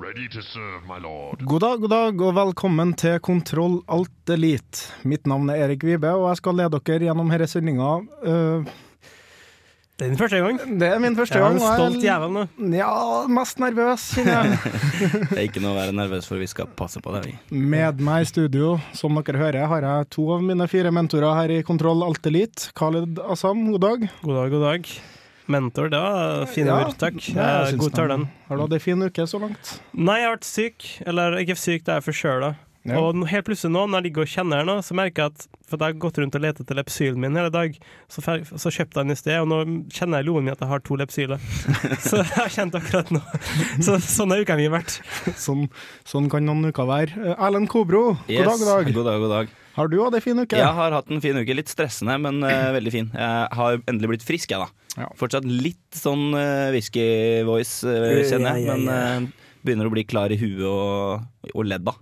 Ready to serve, my lord. God dag, god dag, og velkommen til Kontroll Alt Elite. Mitt navn er Erik Vibe, og jeg skal lede dere gjennom denne sendinga. Uh, Det er din første gang. det er min første gang. Jeg er en stolt jævel nå. Ja, mest nervøs, kjenner jeg. Det er ikke noe å være nervøs for, vi skal passe på det, vi. Med meg i studio, som dere hører, har jeg to av mine fire mentorer her i Kontroll Alt Elite. Khaled Assam, god dag. God dag, god dag. Mentor, det var fine Ja, ord, takk. ja, jeg Jeg godtar den. Har du hatt ei en fin uke så langt? Nei, jeg har vært syk. Eller ikke syk, det er forkjøla. Ja. Og helt plutselig nå, når jeg ligger og kjenner her nå, så merker jeg at For jeg har gått rundt og lett etter lepsylen min hele dag, så, så kjøpte jeg den i sted, og nå kjenner jeg i loen min at jeg har to lepsyler. så jeg har kjent akkurat nå. Så sånn har uka mi vært. Sånn, sånn kan noen uker være. Eh, Erlend Kobro, god Yes, dag, god dag. God dag, god dag. Har du hatt ei en fin uke? Jeg har hatt en fin uke. Litt stressende, men uh, veldig fin. Jeg har endelig blitt frisk, jeg, da. Ja. Fortsatt litt sånn uh, whisky-voice, uh, kjenner jeg, Ja, ja, men eh, begynner å bli klar i huet og, og ledda.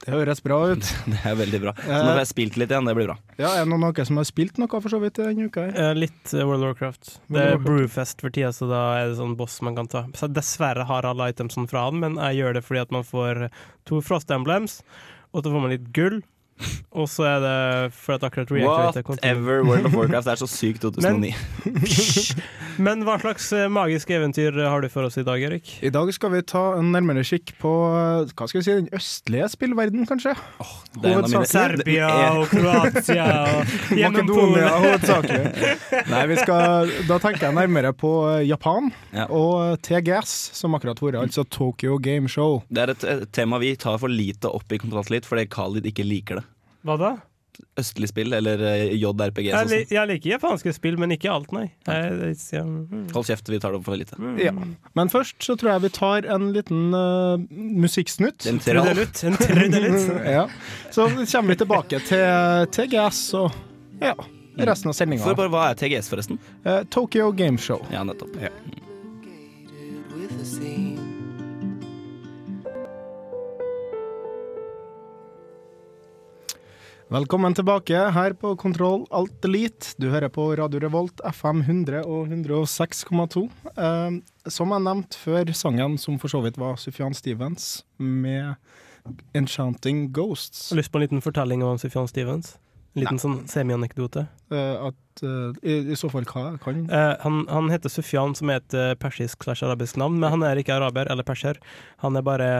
Det høres bra ut. Det er veldig bra. Så nå har jeg spilt litt igjen, det blir bra. Ja, Er det noen som har spilt noe for så vidt denne uka? Eh, Litt World of Warcraft. Det er. Brewfest for tida, så da er det sånn boss man kan ta. Så dessverre har alle itemsene fra han, men jeg gjør det fordi at man får to Frost Emblems, og så får man litt gull. Og så er det for at akkurat reactivate. Whatever World of Warcraft er så sykt 2009. Men hva slags eh, magiske eventyr har du for oss i dag, Erik? I dag skal vi ta en nærmere kikk på eh, hva skal vi si, den østlige spillverden, kanskje. det er en av mine- Serbia er- og Kroatia og Makedonia hovedsakelig. Nei, vi skal, da tenker jeg nærmere på eh, Japan Ja. og TGS, som akkurat har vært, altså Tokyo Game Show. Det er et, et tema vi tar for lite opp i kontrast litt, fordi Khalid ikke liker det. Hva da? Østlig spill, eller eh, JRPG. Jeg, Sånn. li jeg liker japanske spill, men ikke alt, nei. Jeg, jeg, mm. Hold kjeft, vi tar det opp for lite. Ja. Men først så tror jeg vi tar en liten uh, musikksnutt. En. Trudelutt. En trudelutt. Ja. Så kommer vi tilbake til TGS og ja, resten av sendinga. Hva er TGS, forresten? Tokyo Game Show. Ja, nettopp. Velkommen tilbake her på Kontroll Alt Elite. Du hører på Radio Revolt FM 100 og 106,2. Eh, som jeg nevnte før, sangen som for så vidt var Sufjan Stevens med 'Enchanting Ghosts'. Har lyst på en liten fortelling om Sufjan Stevens? En liten sånn semianekdote. Uh, at, uh, i, I så fall hva kan uh, han, han heter Sufjan, som er et eh, persisk slash arabisk navn, men han er ikke araber eller perser. Han er bare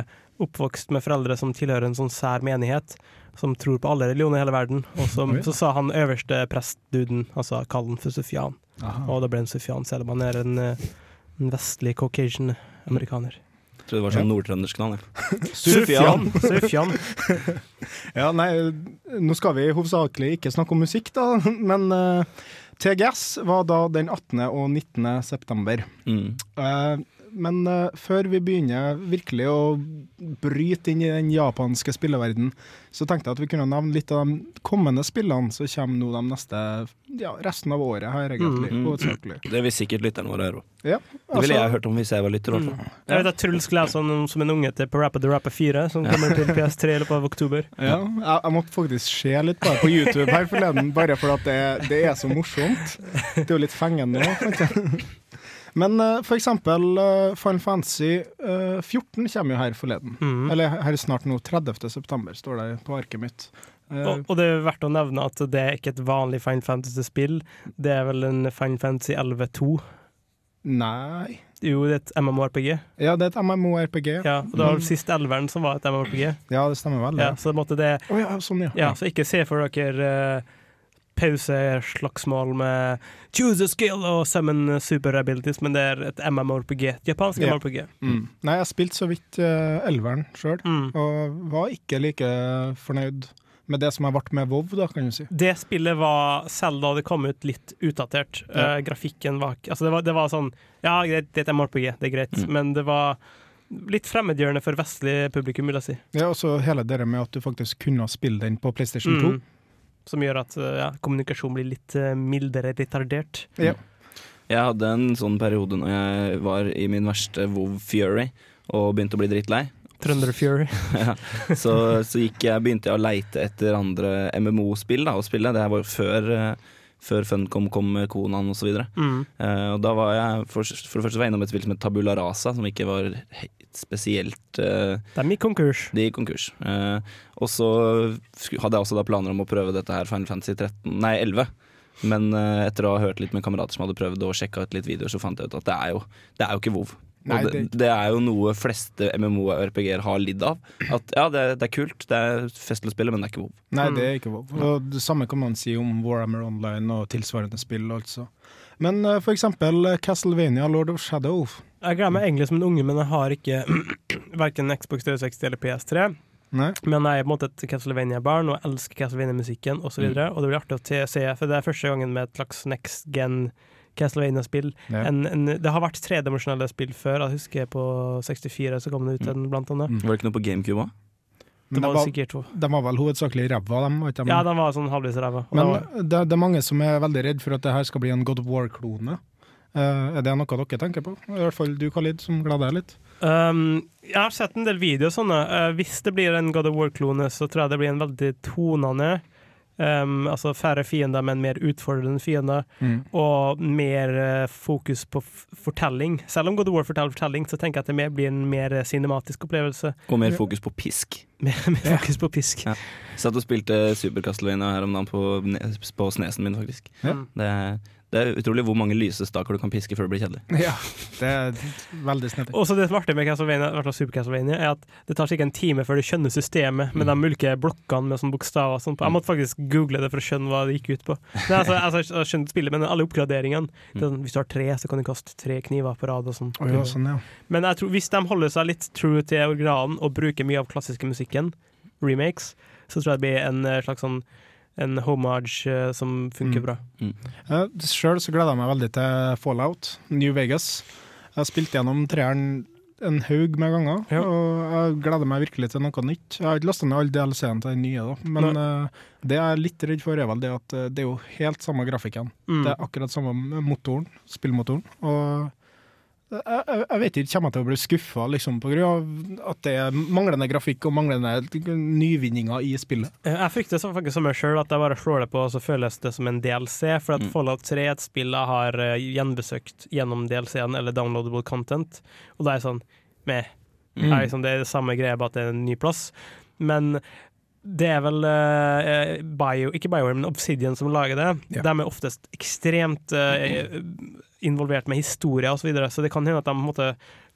oppvokst med foreldre som tilhører en sånn sær menighet, som tror på alle religioner i hele verden. Og som, så sa han øverste prestduden, altså kall han for Sufjan. Aha. Og da ble han Sufjan, selv om han er en, en vestlig caucasian amerikaner. Jeg trodde det var sånn nordtrøndersk navn. Sufjan! Sufjan. Ja, nei, nå skal vi hovedsakelig ikke snakke om musikk, da, men uh, TGS var da den 18. og 19. september. Mm. Eh, men eh, før vi begynner virkelig å bryte inn i den japanske spilleverdenen, så tenkte jeg at vi kunne nevne litt av de kommende spillene som kommer nå de neste ja, resten av året her, egentlig. Mm -hmm. Det vil sikkert lytterne våre høre. Ja, Det ville altså- jeg hørt om hvis jeg var lytter. Mm. Jeg vet at Truls om som en unge til Parappa the Rapper 4, som kommer til PS3 i løpet av oktober. Ja, jeg, jeg måtte faktisk se litt på på YouTube her forleden, bare fordi det, det er så morsomt. Det er jo litt fengende òg. Men uh, for eksempel uh, Final Fantasy uh, 14 kommer jo her forleden. Mm. Eller her snart nå, 30. september, står det på arket mitt. Eh, Og, og det er verdt å nevne at det er ikke et vanlig Final Fantasy-spill. Det er vel en Final Fantasy 11-2. nei Jo, det er et MMORPG. Ja, det er et MMO-RPG. Ja. Og det var mm. sist elveren som var et MMORPG. ja, det stemmer vel. Ja, så det oh, ja, sånn, ja. Så ikke se for dere pauseslagsmål med choose a skill og summon super abilities, men det er et MMORPG. et Japansk yeah. MMORPG. Mm. Nei, jeg spilte så vidt uh, elveren sjøl, Mm. og var ikke like fornøyd med det som har vært med WoW, da, kan du si. Det spillet var, selv da det kom ut, litt utdatert. Ja. Uh, grafikken var ikke Altså, det var, det var sånn Ja, greit, det er et MMORPG, det er greit, Mm. men det var litt fremmedgjørende for vestlig publikum, vil jeg si. Ja, og så hele det med at du faktisk kunne spille den på PlayStation 2. Mm. Som gjør at eh, ja, kommunikasjon blir litt eh, mildere retardert. Ja. Jeg hadde en sånn periode når jeg var i min verste Vov Fury og begynte å bli drittlei. Trønder Fury. ja. så, så gikk jeg, begynte jeg å leite etter andre MMO-spill å spille. Det her var jo før, eh, før Funcom kom med Konan osv. Mm. Eh, og da var jeg for, for det første var jeg innom et spill som het Tabula Rasa, som ikke var spesielt eh, De gikk konkurs. De gikk konkurs. Eh, og så hadde jeg også da planer om å prøve dette her Final Fantasy 13, nei 11. Men eh, etter å ha hørt litt med kamerater som hadde prøvd og sjekka ut litt videoer, så fant jeg ut at det er jo, det er jo ikke WoW. Nei, og det, det- er jo noe fleste MMO-RPG-er har lidd av. At ja, det, det er kult, det er festlig å spille, men det er ikke WoW. Nei, Mm. det er ikke WoW. Og det samme kan man si om Warhammer Online og tilsvarende spill, altså. Men uh, for eksempel eh, Castlevania Lord of Shadow. Jeg gleder meg egentlig som en unge, men jeg har ikke verken Xbox 360 eller PS3. Nei? Men jeg er på en måte et Castlevania-barn og elsker Castlevania-musikken osv. Og, Mm. og det blir artig å se, for det er første gangen med et slags next gen Castlevania-spill. Ja. En, en, det har vært tredimensjonale spill før. Jeg husker på 64 så kom det ut en, blant annet. Mm. Var det ikke noe på GameCube òg? Det Men de var var, de var vel hovedsakelig ræva, de? ikke de? Ja, de var sånn halvvis ræva. Men det var- det, det er mange som er veldig redd for at det her skal bli en God of War-klone. Uh, er det noe dere tenker på? I hvert fall du, Khalid, som gleder deg litt. Um, jeg har sett en del videoer sånne. Uh, hvis det blir en God of War-klone, så tror jeg det blir en veldig tonende um, Altså færre fiender, men mer utfordrende fiender. Og mer uh, fokus på f fortelling. Selv om God of War forteller fortelling, så tenker jeg at det mer blir en mer eh, cinematisk opplevelse. Og mer fokus på pisk. mer, mer ja. fokus på pisk. Ja. Satt og spilte Super Castlevania her om dagen på, på snesen min, faktisk. Ja. Det, det er utrolig hvor mange lysestaker du kan piske før det blir kjedelig. Ja, det er veldig snedig. Og så det som er artig med Castlevania, Super Castlevania, er at det tar ca. en time før du skjønner systemet med de ulike blokkene med sånne bokstaver. og Sånn. på. Jeg måtte faktisk google det for å skjønne hva det gikk ut på. Nei, altså, altså, jeg har skjønt spillet, men alle oppgraderingene det er sånn, Hvis du har tre, så kan du kaste tre kniver på rad og sånn. Oh, ja, sånn, ja. Men jeg tror, hvis de holder seg litt true til originalen og bruker mye av klassiske musikken, remakes, så tror jeg det blir en eh, slags sånn en homage eh, som funker Mm. bra. Uh, Sjøl så gleder jeg meg veldig til Fallout, New Vegas. Jeg har spilt gjennom treeren en haug med ganger, Ja. og jeg gleder meg virkelig til noe nytt. Jeg har ikke lasta ned alle DLC-ene til den nye, da. men uh, det jeg er litt redd for, er vel det at uh, det er jo helt samme grafikken. Mm. Det er akkurat samme motoren, spillmotoren. Og jeg, jeg, vet ikke, kommer jeg til å bli skuffa liksom, av at det er manglende grafikk og manglende nyvinninger i spillet? Eh, Jeg frykter så faktisk som meg sjøl at jeg bare slår det på, og så føles det som en DLC. For at Mm. Fallout 3 er et spill jeg har eh, gjenbesøkt gjennom DLC-en eller downloadable content, og da er jeg sånn meh. Mm. Det er liksom det er det samme greia, bare at det er en ny plass. Men det er vel uh, Bio, ikke BioWare, men Obsidian som lager det. Ja. De er oftest ekstremt uh, involvert med historie osv., så, videre, så det kan hende at de måtte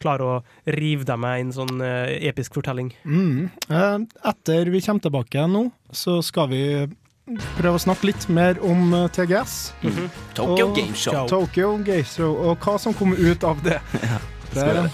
klare å rive dem med i en sånn uh, episk fortelling. Mm. Eh, Etter vi kommer tilbake nå, så skal vi prøve å snakke litt mer om TGS. Tokyo Og- Game Show. Tokyo Game Show, og hva som kommer ut av det. ja, det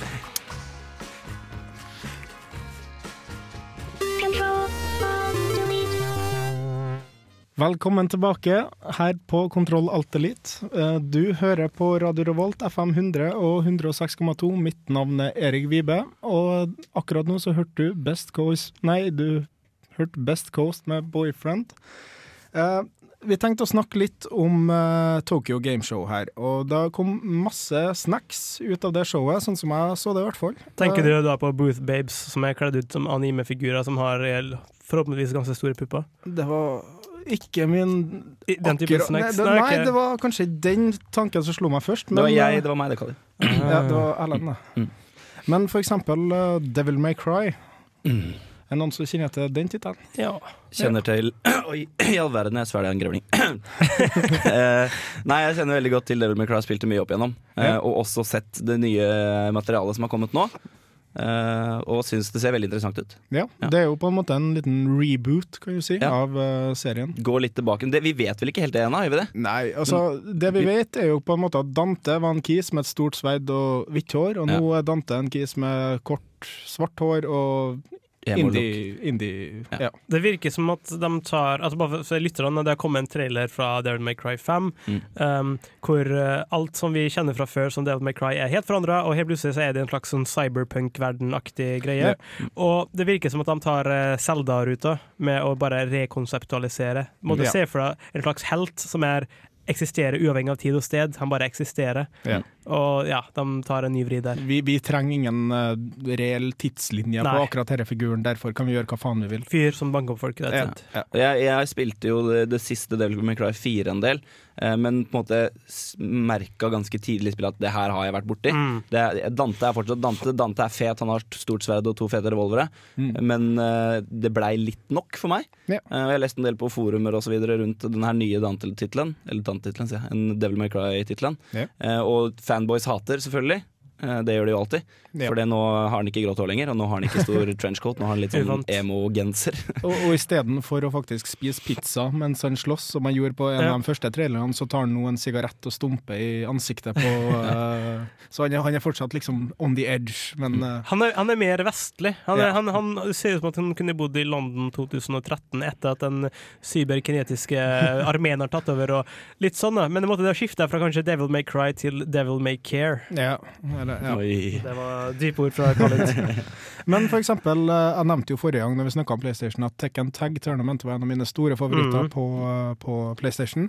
Velkommen tilbake her på Kontroll Alt Elite. Eh, Du hører på Radio Revolt FM 100 og 106,2. Mitt navn er Erik Vibe, og akkurat nå så hørte du Best Coast Nei, du hørte Best Coast med Boyfriend. Eh, vi tenkte å snakke litt om eh, Tokyo Game Show her, og det kom masse snacks ut av det showet, sånn som jeg så det i hvert fall. Tenker du da på Booth Babes, som er kledd ut som animefigurer som har forhåpentligvis ganske store pupper? Det var ikke min Den typen snacks? Nei, det, Nei, det var kanskje den tanken som slo meg først. Det var jeg, eh, det var meg, det, Kalle. Ja, det var Erlend, da. Mm. Men for eksempel uh, Devil May Cry. Mm. Er det noen som kjenner til den tittelen? Ja. Kjenner til Oi, i all verden, jeg svelger en grevling. Eh, nei, jeg kjenner veldig godt til Devil May Cry, spilte mye opp igjennom. eh. Og også sett det nye materialet som har kommet nå. Eh, og syns det ser veldig interessant ut. Ja, Ja. Det er jo på en måte en liten reboot, kan du si, Ja. av uh, serien. Gå litt tilbake. Det, vi vet vel ikke helt det ennå, gjør vi det? Nei, altså Det vi vet, er jo på en måte at Dante var en kis med et stort sverd og hvitt hår, og nå er Dante en kis med kort, svart hår og. Indie, indie Ja. ja. Det virker som at de tar altså bare for lytterne, Det har kommet en trailer fra Devil May Cry 5, Mm. um, hvor eh, alt som vi kjenner fra før som Devil May Cry, er helt forandra, og helt plutselig så er det en slags sånn cyberpunk-verden-aktig greie. Og det virker som at de tar uh, Zelda-ruta med å bare rekonseptualisere. Måtte Ja. se for deg en slags helt som er eksisterer uavhengig av tid og sted. Han bare eksisterer. Ja. Og ja, de tar en ny vri der. Vi, vi trenger ingen uh, reell tidslinje Nei. på akkurat denne figuren, derfor kan vi gjøre hva faen vi vil. Fyr som banker opp folk. Det Ja. Ja. Jeg, jeg spilte jo det, det siste Devil May Cry 4 en del, eh, men på en måte merka ganske tidlig i spillet at det her har jeg vært borti. Mm. Det Dante er fortsatt Dante. Dante er fet, han har stort sverd og to fete revolvere. Mm. Men eh, det blei litt nok for meg. Ja. Eh, jeg har lest en del på forumer og så videre rundt den her nye Dante-tittelen. Eller Dante-tittelen, sier jeg. En Devil May Cry-tittelen. Ja. Eh, og fanboys hater, selvfølgelig. Eh, det gjør de jo alltid. Ja. For nå har han ikke grått hår lenger, og nå har han ikke stor trenchcoat. Nå har han litt sånn emo-genser. Og, og istedenfor å faktisk spise pizza mens han slåss, som han gjorde på en Ja. av de første trailerne, så tar han nå en sigarett og stumper i ansiktet på uh, Så han er, han er fortsatt liksom on the edge, men uh, Han er, han er mer vestlig. Han, er, Ja. han, han ser ut som at han kunne bodd i London 2013 etter at den cyberkinetiske armeen har tatt over. og litt sånn da. Men det måtte da skifte fra kanskje Devil May Cry til Devil May Care. ja, eller, ja. Oi. Det var dype ord fra Khalid. Men for eksempel, eh, jeg nevnte jo forrige gang når vi snakka om PlayStation at Tekken Tag Tournament var en av mine store favoritter mm. på, på PlayStation.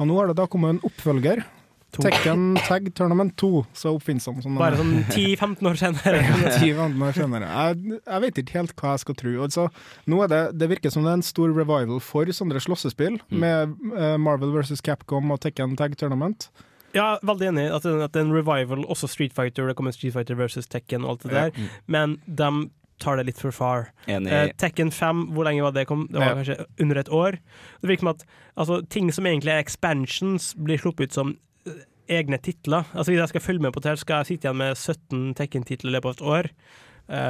Og nå har det da kommet en oppfølger. To. Tekken Tag Tournament 2, så oppfinnsom som Bare sånn 10-15 år senere. Ti måneder senere. Jeg, jeg vet ikke helt hva jeg skal tro. Altså, nå er det, det virker som det er en stor revival for sånne slåssespill, Mm. med uh, Marvel vs. Capcom og Tekken Tag Tournament. Ja, veldig enig i at, det- at det er en revival, også Street Fighter, det kommer Street Fighter versus Tekken og alt det Ja. der, Mm. men de tar det litt for far. Eh, Tekken 5, hvor lenge var det kom? Det var Ja. kanskje under et år. Det virker som at altså, ting som egentlig er expansions, blir sluppet ut som eh, egne titler. Altså Hvis jeg skal følge med på det, skal jeg sitte igjen med 17 Tekken-titler i løpet av et år.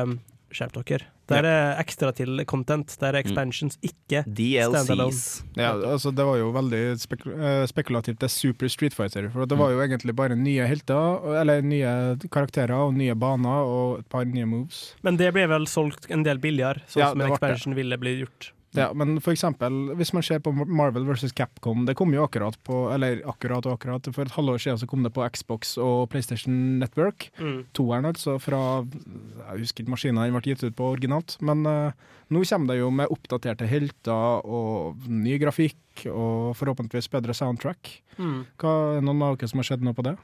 Um, Skjerp dere. Der er ekstra til content. Der er expansions, ikke standalone. Ja, altså Det var jo veldig spek eh, spekulativt, det er Super Street Fighter. For det var jo egentlig bare nye helter, eller nye karakterer og nye baner og et par nye moves. Men det ble vel solgt en del billigere, sånn Ja, som en expansion det. expansion ville bli gjort. Ja, men for eksempel, hvis man ser på Marvel vs. Capcom, det kom jo akkurat på Eller akkurat og akkurat, for et halvår siden så kom det på Xbox og PlayStation Network. Mm. Toeren, altså, fra Jeg husker ikke maskinen den ble gitt ut på originalt, men uh, nå kommer det jo med oppdaterte helter og ny grafikk og forhåpentligvis bedre soundtrack. Mm. Hva er noen av dere som har sett noe på det?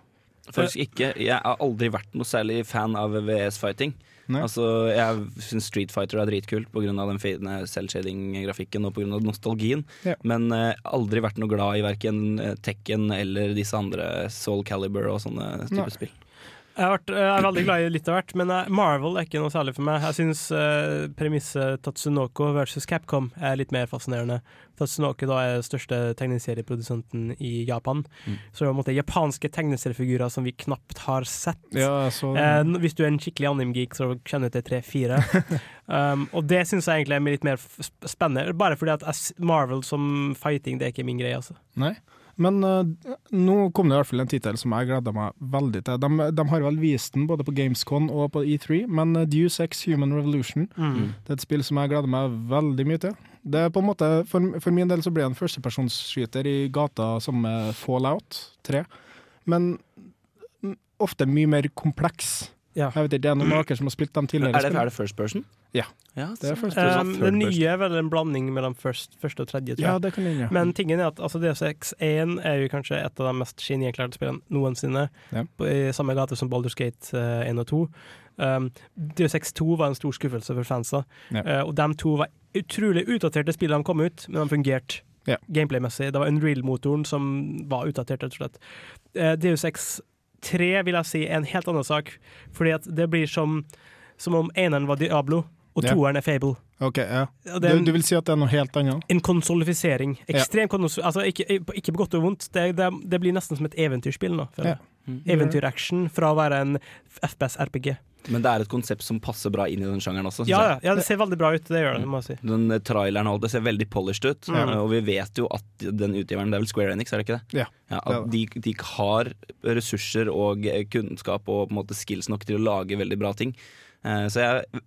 Faktisk ikke. Jeg har aldri vært noe særlig fan av VS-fighting. Altså, Jeg syns Street Fighter er dritkult pga. den fine selvshading-grafikken og pga. nostalgien. Ja. Men eh, aldri vært noe glad i verken eh, Tekken eller disse andre Soul Caliber og sånne typer spill. Jeg, har vært, jeg er veldig glad i litt av hvert, men eh, Marvel er ikke noe særlig for meg. Jeg syns uh, premisset Tatsunoko versus Capcom er litt mer fascinerende. Tatsunoko da er den største tegneserieprodusenten i Japan. Mm. Så det er på en måte japanske tegneseriefigurer som vi knapt har sett. Ja, så Eh, hvis du er en skikkelig anime-geek, så kjenner du til tre-fire. um, og det syns jeg egentlig er litt mer spennende, bare fordi at Marvel som fighting, det er ikke min greie. altså. Nei. Men uh, nå kom det i hvert fall en tittel som jeg gleder meg veldig til. De, de har vel vist den både på Gamescon og på E3, men uh, Deus Ex Human Revolution Mm. Det er et spill som jeg gleder meg veldig mye til. Det er på en måte, For, for min del så blir det en førstepersonsskyter i gata som med Fallout 3, men mm, ofte mye mer kompleks. Ja. Jeg vet ikke, Det er noen maker som har spilt dem tidligere Er det, er det first person? Ja. ja Det er first person. Um, det nye er vel en blanding mellom først, første og tredje, tror Ja, det kan jeg, ja. Men tingen er at altså, DSX 1 er jo kanskje et av de mest genierklærte spillene noensinne. Ja. På, I samme gate som Baldur's Gate uh, 1 og 2. Um, DSX 2 var en stor skuffelse for fansa. Ja. uh, og de to var utrolig utdaterte spill da de kom ut, men de fungerte Ja. gameplay-messig. Det var Unreal-motoren som var utdatert, rett og slett. Uh, DSX 3 vil jeg si er en helt annen sak, fordi at det blir som, som om eneren var Diablo, og Ja. toeren er Fable. Ok, ja. Du, du vil si at det er noe helt annet? en konsolifisering. Ekstrem konsolifisering Altså, ikke, ikke på godt og vondt. Det, det, det blir nesten som et eventyrspill nå. føler jeg. Mm. Eventyraction fra å være en FPS-RPG. Men det er et konsept som passer bra inn i den sjangeren også. Ja, ja, ja, det ser veldig bra ut. Det gjør det, må jeg si. Den eh, traileren og alt, det ser veldig polished ut. Ja. eh, Og vi vet jo at den utgiveren, det er vel Square Enix, er det ikke det? Ja. Ja, at de, de har ressurser og eh, kunnskap og på en måte skills nok til å lage veldig bra ting. Eh, så jeg er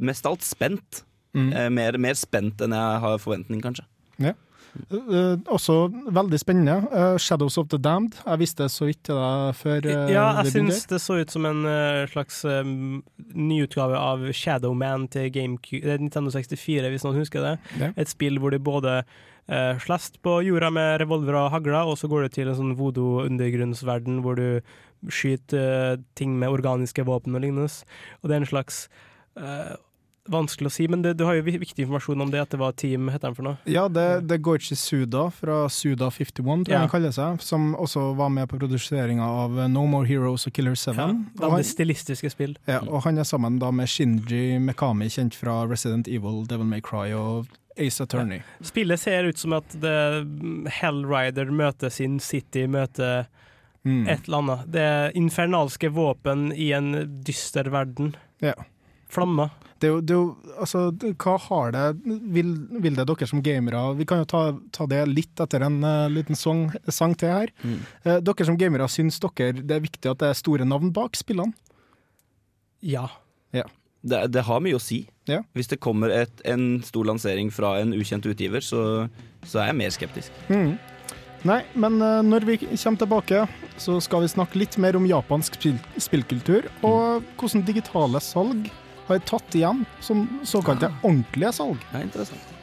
mest av alt spent. Mm. Eh, mer, mer spent enn jeg har forventning, kanskje. Eh, også veldig spennende. Uh, Shadows of the Damned. Jeg visste så vidt deg før Uh, Ja, jeg syns det så ut som en slags um, nyutgave av Shadowman til GameCube, eh, Nintendo 64, hvis noen husker det. Ja. Et spill hvor du både uh, slåss på jorda med revolver og hagler, og så går du til en sånn voodoo-undergrunnsverden hvor du skyter ting med organiske våpen og lignende. Og det er en slags Vanskelig å si, men det, du har jo viktig informasjon om det, at det var Team heter de for noe? Ja, det, det Goichi Suda fra Suda51, tror jeg Ja. han kaller seg, som også var med på produseringa av No More Heroes og Killer 7. Ja, Veldig det stilistiske spill. ja, og han er sammen da med Shinji Mekami, kjent fra Resident Evil, Devil May Cry og Ace Attorney. Spillet ser ut som at Hell Hellrider møter Sin City, møter Mm. et eller annet. Det er infernalske våpen i en dyster verden. Ja. Flammer. Det er jo, det er jo altså, hva har det vil, vil det dere som gamere Vi kan jo ta, ta det litt etter en uh, liten sang, sang til her. Mm. Uh, dere som gamere, syns dere det er viktig at det er store navn bak spillene? Ja. Det, det har mye å si. Ja. Hvis det kommer et, en stor lansering fra en ukjent utgiver, så, så er jeg mer skeptisk. Mm. Nei, men eh, når vi kommer tilbake, så skal vi snakke litt mer om japansk spill spillkultur, og hvordan digitale salg har tatt igjen som såkalte ordentlige salg. Det er interessant.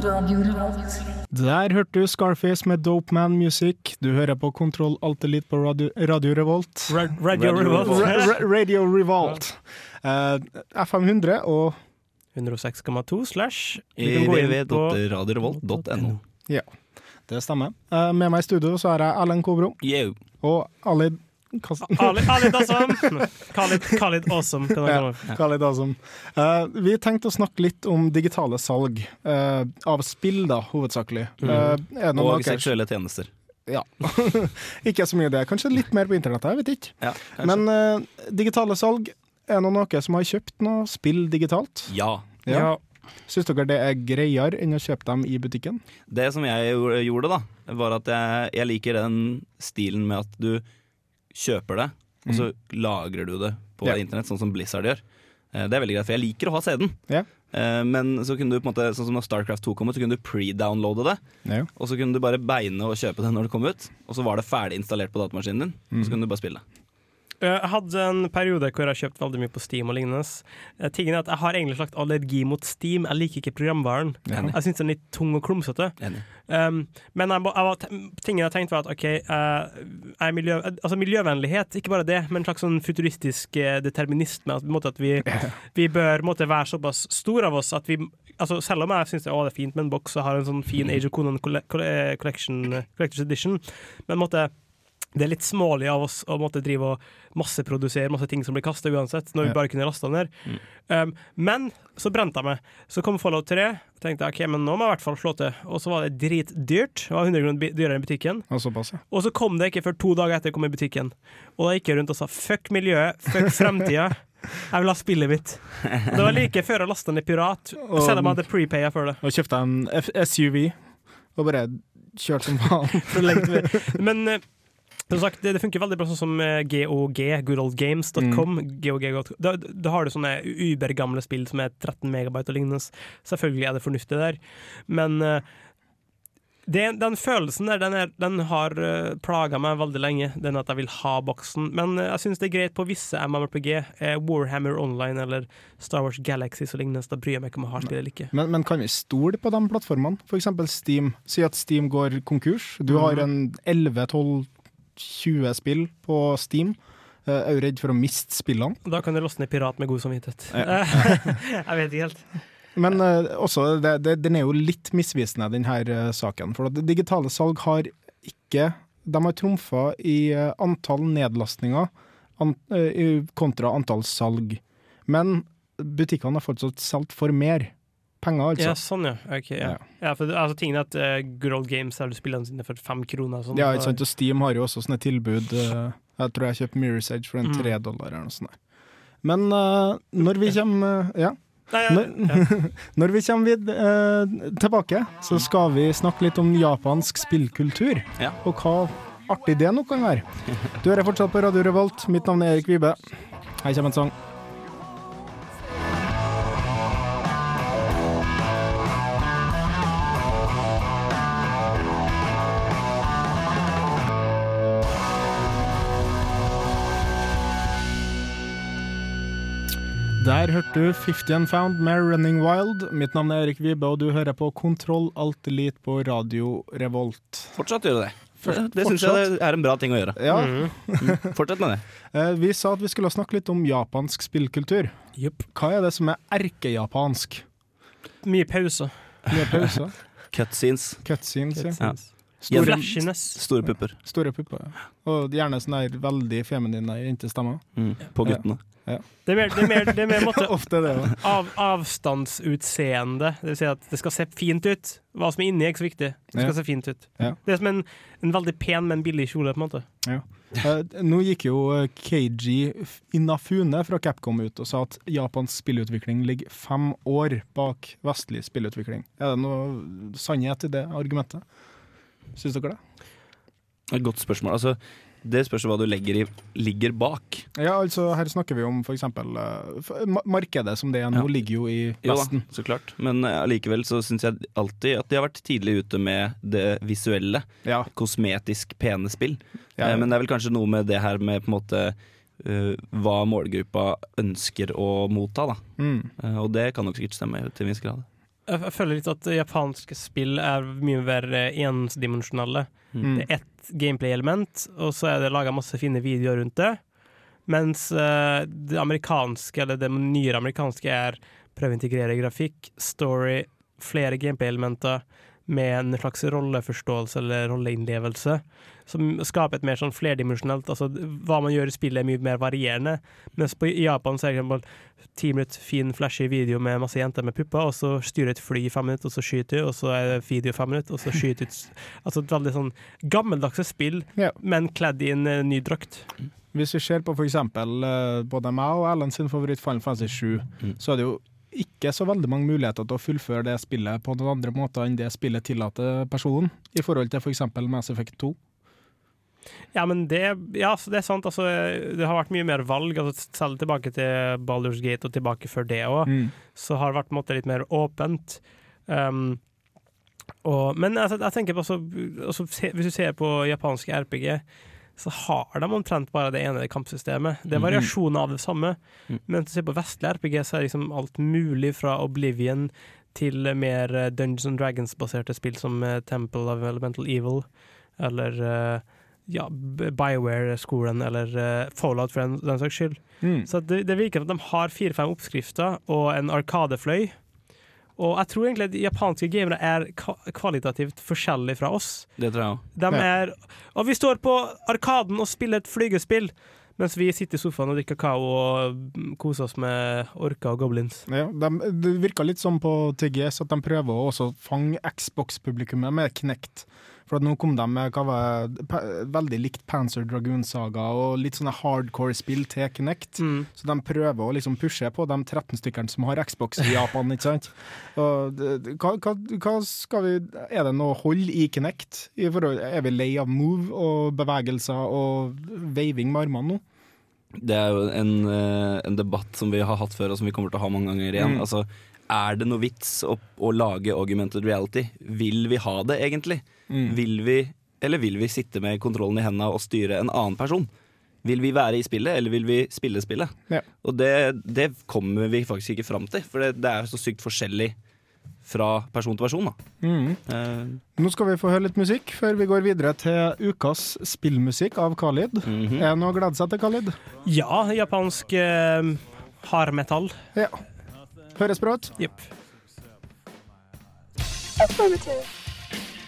Der hørte du Scarface med Dope Man Music. Du hører på Kontroll Alt Elite på Radio, Radio Revolt. Ra Radio Radio Revolt. Revolt. Ra Radio Revolt. Uh, FM100 og 106,2 slash www.radiorevolt.no. Www.radiorevolt.no. Det stemmer. Eh, med meg i studio så er jeg Ellen Kobro Yeah. og Ali Alid Khalid, Khalid Awesome! Khalid, Khalid Awesome, kan man kalle det. Khalid Azam. Eh, vi tenkte å snakke litt om digitale salg Uh, av spill, da, hovedsakelig. Det noen Og dere- seksuelle tjenester. Ja. ikke så mye det. Kanskje litt mer på internettet, jeg vet ikke. Ja. Men digitale salg, er det noen som har kjøpt noe spill digitalt? ja. Ja. Syns dere det er greiere enn å kjøpe dem i butikken? Det som jeg gjorde- da, var at jeg, jeg liker den stilen med at du kjøper det, og så lagrer du det på Ja. internett, sånn som Blizzard gjør. Eh, Det er veldig greit, for jeg liker å ha CD-en. Ja. Eh, Men så kunne du på en måte, sånn som når Starcraft 2 kom ut, så kunne du pre-downloade det. Ja. Og så kunne du bare beine og kjøpe det når det kom ut. Og så var det ferdig installert på datamaskinen din, og så kunne du bare spille. Jeg hadde en periode hvor jeg har kjøpt veldig mye på Steam og lignende. Eh, Tingen er at Jeg har egentlig slags allergi mot Steam. Jeg liker ikke programvaren. Enig. Jeg syns den er litt tung og klumsete. Um, men jeg, jeg, var- tingen jeg tenkte var at OK, uh, miljø, altså miljøvennlighet, ikke bare det, men en slags sånn futuristisk eh, determinisme. At, at vi, vi bør på måte, være såpass store av oss at vi altså Selv om jeg syns det, det er fint med en boks og har en sånn fin Age of Conan colle- colle- collection, eh, Collector's Edition, men måte det er litt smålig av oss å måtte drive og masseprodusere masse ting som blir kasta uansett, når vi bare kunne laste ned. Um, men så brente jeg meg. Så kom Fallout 3. tenkte jeg, ok, men nå må jeg i hvert fall slå til. Og så var det dritdyrt. Det var 100 kroner dyrere i butikken. Og såpass, ja. Og så kom det ikke før to dager etter jeg kom i butikken. Og da gikk jeg rundt og sa fuck miljøet, fuck fremtida. Jeg vil ha spillet mitt. Det var like før jeg lasta ned Pirat, selv om jeg hadde prepaya før det. Og kjøpte en SUV og bare kjørte som faen. Men eh, som sagt, det, det funker veldig bra sånn som eh, GOG, goodoldgames.com. GOG, da, da har du sånne ubergamle spill som er 13 megabyte og lignende. Selvfølgelig er det fornuftig der, men eh, det, den følelsen der, den, er, den har uh, plaga meg veldig lenge. Den at jeg vil ha boksen. Men uh, jeg syns det er greit på visse MMRPG. Uh, Warhammer Online eller Star Wars Galaxy og lignende. Da bryr jeg meg ikke om jeg har spill eller ikke. Men, men kan vi stole på de plattformene? For eksempel Steam. Si at Steam går konkurs. Du har en 11-12-20 spill på Steam. Eh, Jeg er jo redd for å miste spillene. Da kan du laste ned Pirat med god samvittighet. jeg vet ikke helt. Men eh, også, det, det, den er jo litt misvisende, denne eh, saken. For at digitale salg har ikke De har trumfa i antall nedlastninger an, kontra antall salg. Men butikkene har fortsatt solgt for mer penger, altså. Ja, sånn, ja. Ok, ja. Ja. ja for, altså, tingen er at uh, Good Old Games spiller den sine for fem kroner. Sånn, Ja, ikke sant? Og Steam har jo også sånne tilbud. Uh, Jeg tror jeg kjøpte Mirror's Edge for en Mm. dollar eller noe sånt. Men uh, når vi kommer Ja. Nei, ja. når vi kommer vid, eh, tilbake, så skal vi snakke litt om japansk spillkultur. Ja. Og hva artig det nok kan være. Du hører fortsatt på Radio Revolt. Mitt navn er Erik Vibe. Her kommer en sang. Hørte du 50 and Found med Running Wild. Mitt navn er Erik Vibe, og du hører på Kontroll Alt Elite på Radio Revolt. Fortsatt gjøre det. For- Det, det syns jeg er en bra ting å gjøre. Ja, Mm. Fortsett med det. eh, Vi sa at vi skulle snakke litt om japansk spillkultur. Yep. Hva er det som er erkejapansk? Mye pause. Mye pauser, Cutscenes. cutscenes, Cutscenes. Ja. Stor Gjennom- Store pupper store pupper. ja. Og gjerne sånne der veldig feminine jentestemmer. mm. på Ja. guttene. Det er mer, det er mer, det er mer måte Ofte det, da. av, avstandsutseende. Det vil si at det skal se fint ut. Hva som er inni, er ikke så viktig. Det skal Ja. se fint ut. Ja. Det er som en, en veldig pen, men billig kjole, på en måte. Eh, Nå gikk jo KG Keiji Inafune fra Capcom ut og sa at japansk spillutvikling ligger fem år bak vestlig spillutvikling. Er det noe sannhet i det argumentet? Syns dere det? Et godt spørsmål. Altså, det spørs hva du legger i ligger bak. Ja, altså Her snakker vi om f.eks. Uh, markedet som det er nå, Ja. ligger jo i Jo da, så klart. Men allikevel uh, så syns jeg alltid at de har vært tidlig ute med det visuelle. Ja. Kosmetisk pene spill. Ja, Eh, Men det er vel kanskje noe med det her med på en måte uh, hva målgruppa ønsker å motta, da. Mm. Eh, og det kan nok sikkert stemme til en viss grad. Jeg, føler litt at japanske spill er mye mer endimensjonale. Mm. Det er ett gameplay-element, og så er det laga masse fine videoer rundt det. Mens eh, det amerikanske, eller det nyere amerikanske, er prøve å integrere grafikk, story, flere gameplay-elementer med en slags rolleforståelse eller rolleinnlevelse. Som skaper et mer sånn flerdimensjonelt Altså hva man gjør i spillet, er mye mer varierende. Mens på, i Japan så er det eksempel ti minutter fin, flashy video med masse jenter med pupper, og så styrer et fly i fem minutter, og så skyter du, og så er det video i fem minutter, og så skyter ut Altså et veldig sånn gammeldagse spill, Ja. men kledd i en uh, ny drakt. Hvis vi ser på f.eks. Uh, både meg og Erlend sin favoritt Final Fantasy 7, Mm. så er det jo ikke så veldig mange muligheter til å fullføre det spillet på noen andre måter enn det spillet tillater personen, i forhold til f.eks. Mass Effect 2. Ja, men det, ja, det er sant. Altså, det har vært mye mer valg. Altså, selv tilbake til Baldur's Gate og tilbake før det òg, Mm. så har det vært måte litt mer åpent. Um, og, men altså, jeg tenker på altså, altså, Hvis du ser på japanske RPG, så har de omtrent bare det ene kampsystemet. Det er Mhm. variasjoner av det samme. Mm. Men hvis du ser på vestlig RPG, så er liksom alt mulig fra Oblivion til mer eh, Dungeons and Dragons-baserte spill som eh, Temple of Elemental Evil, eller eh, ja, Bioware-skolen, eller Fallout for den, den saks skyld. Mm. Så det, det virker som at de har fire-fem oppskrifter og en arkadefløy. Og jeg tror egentlig at japanske gamere er kvalitativt forskjellige fra oss. Det tror jeg også. De er Og vi står på Arkaden og spiller et flygespill, mens vi sitter i sofaen og drikker kakao og mm, koser oss med orker og goblins. Ja, de, det virka litt som på TGS at de prøver å også fange Xbox-publikummet med Knect. For nå kom de med det, veldig likt Panzer Dragoon-saga og litt sånne hardcore spill til Knect. Mm. Så de prøver å liksom pushe på de 13 stykkene som har Xbox i Japan, ikke sant. Og hva, hva skal vi Er det noe hold i Kinect? Er vi lei av move og bevegelser og veiving med armene nå? Det er jo en, eh, en debatt som vi har hatt før, og som vi kommer til å ha mange ganger igjen. Mm. Altså, er det noe vits å, å lage augmented reality? Vil vi ha det, egentlig? Mm. Vil vi, eller vil vi sitte med kontrollen i hendene og styre en annen person? Vil vi være i spillet, eller vil vi spille spillet? Ja. Og det, det kommer vi faktisk ikke fram til, for det, det er så sykt forskjellig fra person til person. Da. Mm. Uh, Nå skal vi få høre litt musikk før vi går videre til ukas spillmusikk av Khalid. mhm. Er det noe å glede seg til, Khalid? Ja, japansk uh, hardmetall. Ja. Høres bra ut. Jepp.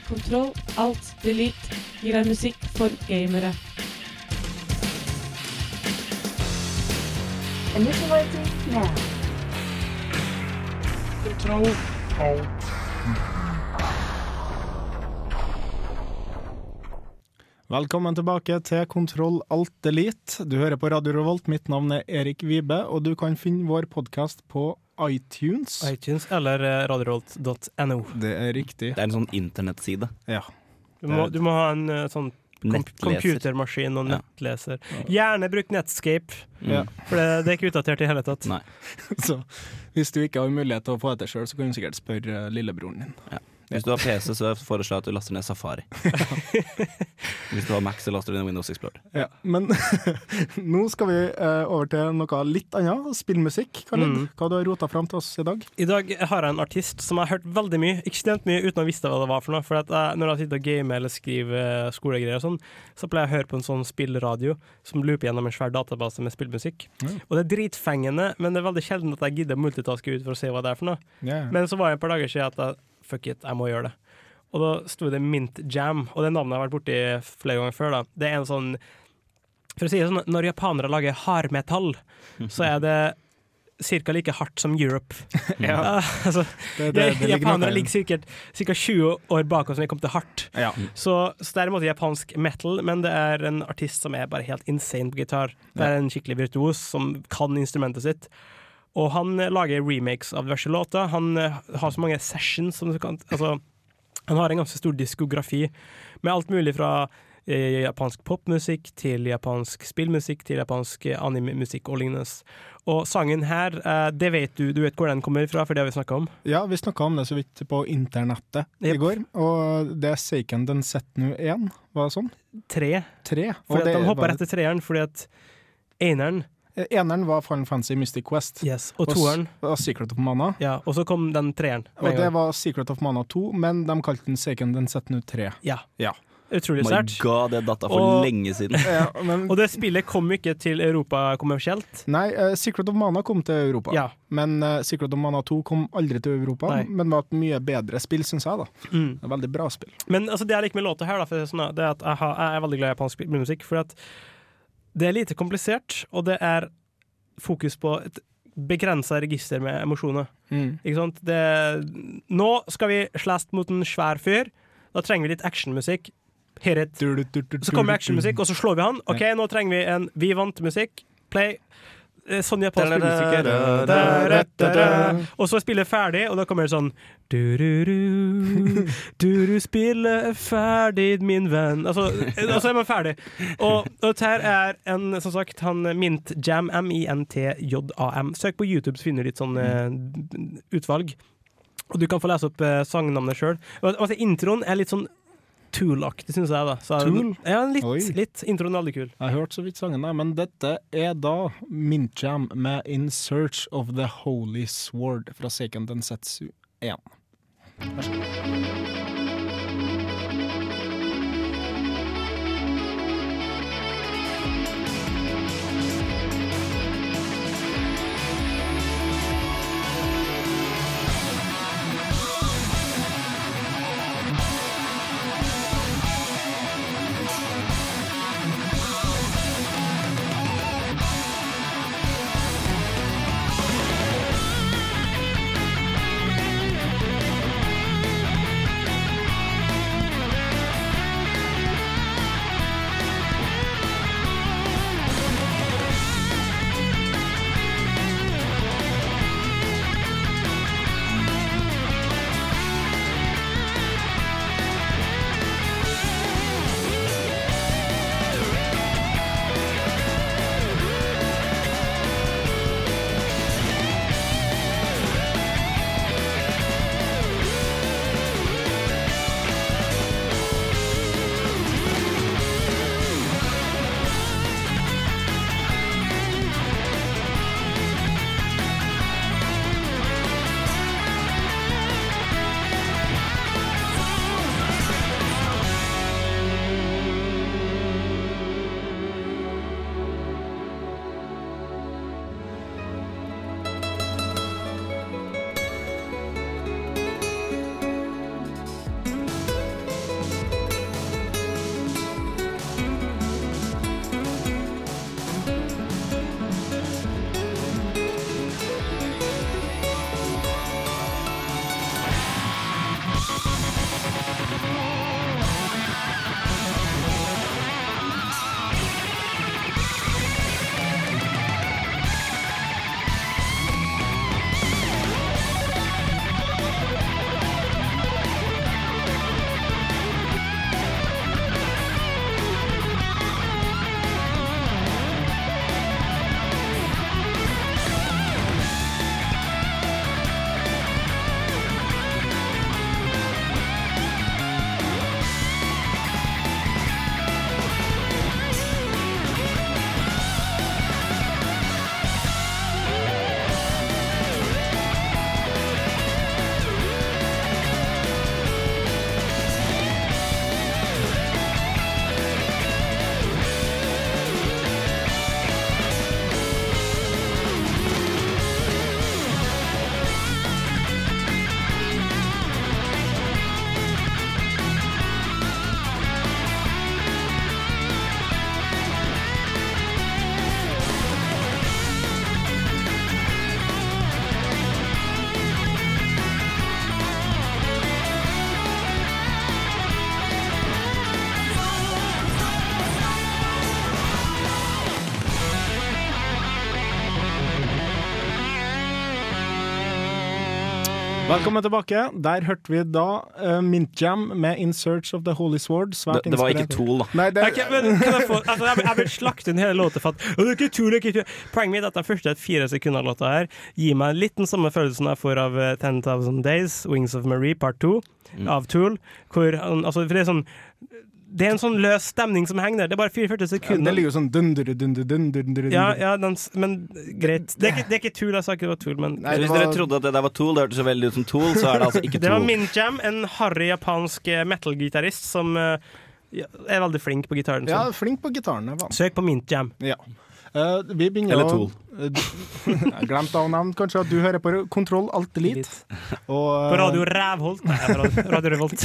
Kontroll, alt, delete gir deg musikk for gamere. Initializing now. Velkommen tilbake til Kontroll Alt Elite. Du hører på Radio Revolt. Mitt navn er Erik Vibe, og du kan finne vår podkast på iTunes. iTunes eller eh, radiorolt.no. Det er riktig. Det er en sånn internettside. Ja. Du må, du må ha en eh, sånn Nettleser. computermaskin og nettleser. Gjerne bruk Netscape, Ja. for det, det er ikke utdatert i hele tatt. Nei. Så hvis du ikke har mulighet til å få det til sjøl, så kan du sikkert spørre lillebroren din. Hvis du har PC, så foreslår jeg at du laster ned Safari. Hvis du har Mac, så laster du ned Windows Explorer. Ja. Men nå skal vi eh, over til noe litt annet. Spillmusikk. Karlin. Mm. Hva du har rota fram til oss i dag? I dag har jeg en artist som jeg har hørt veldig mye, ekstremt mye, uten å visste hva det var for noe. For at jeg, når jeg sitter og gamer eller skriver eh, skolegreier og sånn, så pleier jeg å høre på en sånn spillradio som looper gjennom en svær database med spillmusikk. Mm. Og det er dritfengende, men det er veldig sjelden at jeg gidder multitaske ut for å se hva det er for noe. Yeah. Men så var det et par dager siden at jeg, fuck it, jeg må gjøre det. Og da sto det Mint Jam, og det navnet har vært borti flere ganger før. da. Det er en sånn For å si det sånn, når japanere lager hardmetall, så er det ca. like hardt som Europe. Ja. altså, Det, det, det ligger japanere ligger ca. 20 år bak oss når vi kommer til hardt. Ja. Så, så det er en måte japansk metal, men det er en artist som er bare helt insane på gitar. Det er en skikkelig virtuos som kan instrumentet sitt. Og han eh, lager remakes av diverse låter. Han eh, har så mange sessions som du kan Altså, han har en ganske stor diskografi med alt mulig fra eh, japansk popmusikk til japansk spillmusikk til japansk animemusikk og lignende. Og sangen her, det vet du, du vet hvor den kommer fra, for det har vi snakka om. Ja, vi snakka om det så vidt på internettet i går, og det er Seiken den Setnu 1, var det sånn? Tre. Tre. For de hoppa var- rett til treeren fordi at eneren Eneren var Final Fantasy Mystic Quest, yes, og toeren og Secret of Mana. Ja, og så kom den treeren. Og det gang. var Secret of Mana 2, men de kalte den Seiken den Setnu 3. Ja. Ja. Utrolig My god, det datta for Og- lenge siden. Ja, men, Og det spillet kom ikke til Europa kommersielt. nei, uh, Secret of Mana kom til Europa, Ja. men uh, Secret of Mana 2 kom aldri til Europa, Nei. men var et mye bedre spill, syns jeg. da. Mm. Veldig bra spill. Men altså, det jeg liker med låta her, da, for det, er sånn, det er at jeg, har, jeg er veldig glad i japansk musikk. For at det er lite komplisert, og det er fokus på et begrensa register med emosjoner. Mm. Ikke sant? Det, nå skal vi slåss mot en svær fyr. Da trenger vi litt actionmusikk. Hit it. Så kommer actionmusikk, og så slår vi han. OK, nå trenger vi en Vi vant-musikk. Play. Eh, Sånn japansk musiker. Og så spiller ferdig, og da kommer det sånn du-du-du, Du ru spiller ferdig, min venn. Altså, og så er man ferdig. Og, og dette her er en, som sagt, han Mint Jam, M-I-N-T-J-A-M. Søk på YouTube, så finner du litt sånn eh, utvalg. Og du kan få lese opp eh, sangnavnet sjøl. Altså, introen er litt sånn Tool-aktig, syns jeg. da så, Tool? Ja, litt, litt. Introen er veldig kul. Jeg har hørt så vidt sangen, der, men dette er da Mint Jam med In Search of the Holy Sword fra Seiken Densetsu 1. Vær så god. Velkommen tilbake. Der hørte vi da uh, Mint Jam med 'In Search of the Holy Sword'. Svært Det, det var ikke. Tool, da. Nei, det, okay, men kan jeg, få, altså, jeg, jeg vil slakte den hele låta for at det er ikke tull, ikke tull. Poenget mitt er at den første fire sekundene av låta her gir meg litt den samme følelsen jeg får av uh, 10,000 Days, Wings of Marie Part 2 Mm. av Tool. Hvor, altså, for det er sånn det er en sånn løs stemning som henger der. Det er bare 44 sekunder. Ja, det ligger jo sånn dunder, dunder, dunder, dunder. Ja, ja, den, men greit. Det er, ikke, det er ikke Tool, jeg sa ikke det var Tool, men Nei, Hvis var- dere trodde at det der var Tool, det hørtes så veldig ut som Tool, så er det altså ikke Tool. Det var Minjam, en harry japansk metal-gitarist som er veldig flink på gitaren. Ja, flink på gitaren. Søk på Mint Jam. Ja. Uh, vi begynner Eller Tool. Eh, glemt å nevne kanskje at du hører på Kontroll Alt Elite. Og, På eh, Radio Rævholt. Nei, på Radio Revolt.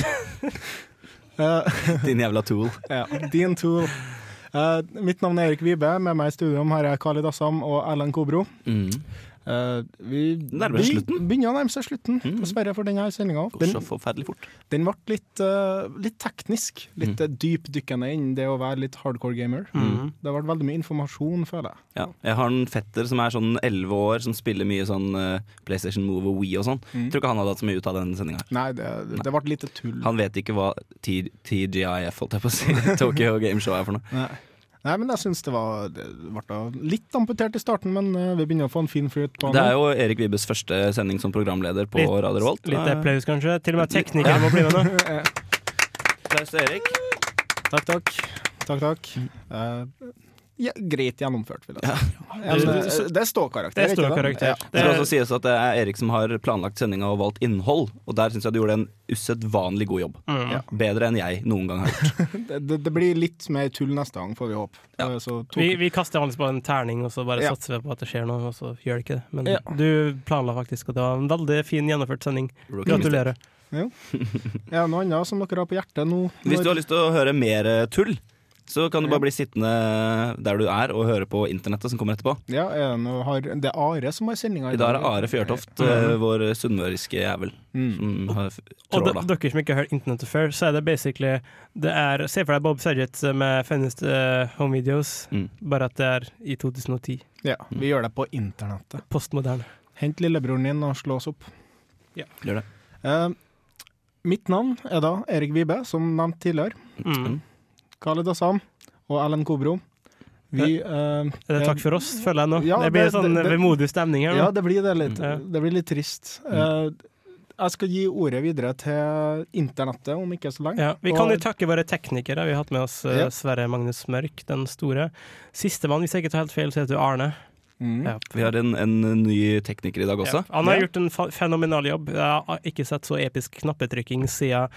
Eh, Din jævla Tool. ja, din Tool. Uh, mitt navn er Erik Vibe. Med meg i studio her er Khalid Assam og Erlend Kobro. Mm. Eh, vi Nærmer vi begynner å nærme seg slutten, Mm. dessverre, for denne sendinga. Den, den ble litt, uh, litt teknisk. Litt mm. dypdykkende innen det å være litt hardcore gamer. Mm. Det har vært veldig mye informasjon, føler jeg. Ja. Jeg har en fetter som er sånn 11 år, som spiller mye sånn uh, PlayStation Move og Wii og sånn. Mm. Tror ikke han hadde hatt så mye ut av den sendinga. Nei, det, det ble lite tull. Han vet ikke hva TGIF, holdt jeg på å si, Tokyo Game Show er for noe. Nei. Nei, men jeg syns det var Det ble litt amputert i starten, men eh, vi begynner å få en fin flyt på Det er jo Erik Vibes første sending som programleder på Litt- Radio Revolt. Litt Eh, applaus, kanskje. Til og med teknikere må bli med nå. Applaus til Erik. Takk, takk. Takk, takk. Eh, ja, greit gjennomført, vil jeg si. Ja, eh, det er ståkarakter. Det er ikke ståkarakter. Ja. Det Det skal er- også sies at det er Erik som har planlagt sendinga og valgt innhold, og der syns jeg du gjorde en usedvanlig god jobb. Mm. Ja. Bedre enn jeg noen gang har gjort. Det, det, det blir litt mer tull neste gang, får vi håpe. Ja. Eh, Så tok, Vi, vi kaster vanligvis bare en terning, og så bare Ja. satser vi på at det skjer noe, og så gjør det ikke det. Men Ja. du planla faktisk, og det var en veldig fin gjennomført sending. Gratulerer. ja, noe annet som dere har på hjertet nå? Hvis du har lyst til å høre mer eh, tull, så kan du bare bli sittende der du er og høre på internettet som kommer etterpå. Ja, er det, noe, har, det er Are som har sendinga I dag er det Are Fjørtoft, eh, vår sunnmøriske jævel, Mm. som har Og de, dere som ikke har hørt internettet før, så er det basically det er, Se for deg Bob Saget med Funniest uh, Home Videos, Mm. bare at det er i 2010. Ja, vi gjør det på internettet. Postmoderne. Hent lillebroren din og slå oss opp. Ja, Gjør det. Uh, mitt navn er da Erik Vibe, som nevnt tidligere. Mm. Khaled Assam og Ellen Kobro. Vi uh, Er det takk for oss, føler jeg nå? Ja, det blir det- sånn vemodig stemning her nå. Ja, det blir det litt. Det blir litt trist. Uh, jeg skal gi ordet videre til internettet om ikke så lenge. Ja, vi kan jo takke våre teknikere. Vi har hatt med oss eh, Ja. Sverre Magnus Mørk, den store. Sistemann, hvis jeg ikke tar helt feil, så heter du Arne. Mm. Ja. Vi har en, en ny tekniker i dag også. Ja. Han har Ja. gjort en fenomenal jobb. Jeg har ikke sett så episk knappetrykking siden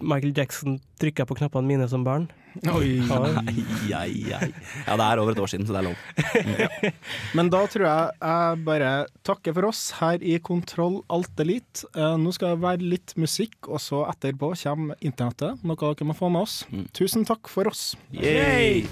Michael Jackson trykka på knappene mine som barn. Oi. Ja. Ai, ai, ai. Ja, det er over et år siden, så det er lov. Men da tror jeg jeg bare takker for oss her i Kontroll Alt Elite. Eh, nå skal det være litt musikk, og så etterpå kommer internettet, noe dere må få med oss. Mm. Tusen takk for oss. Yay!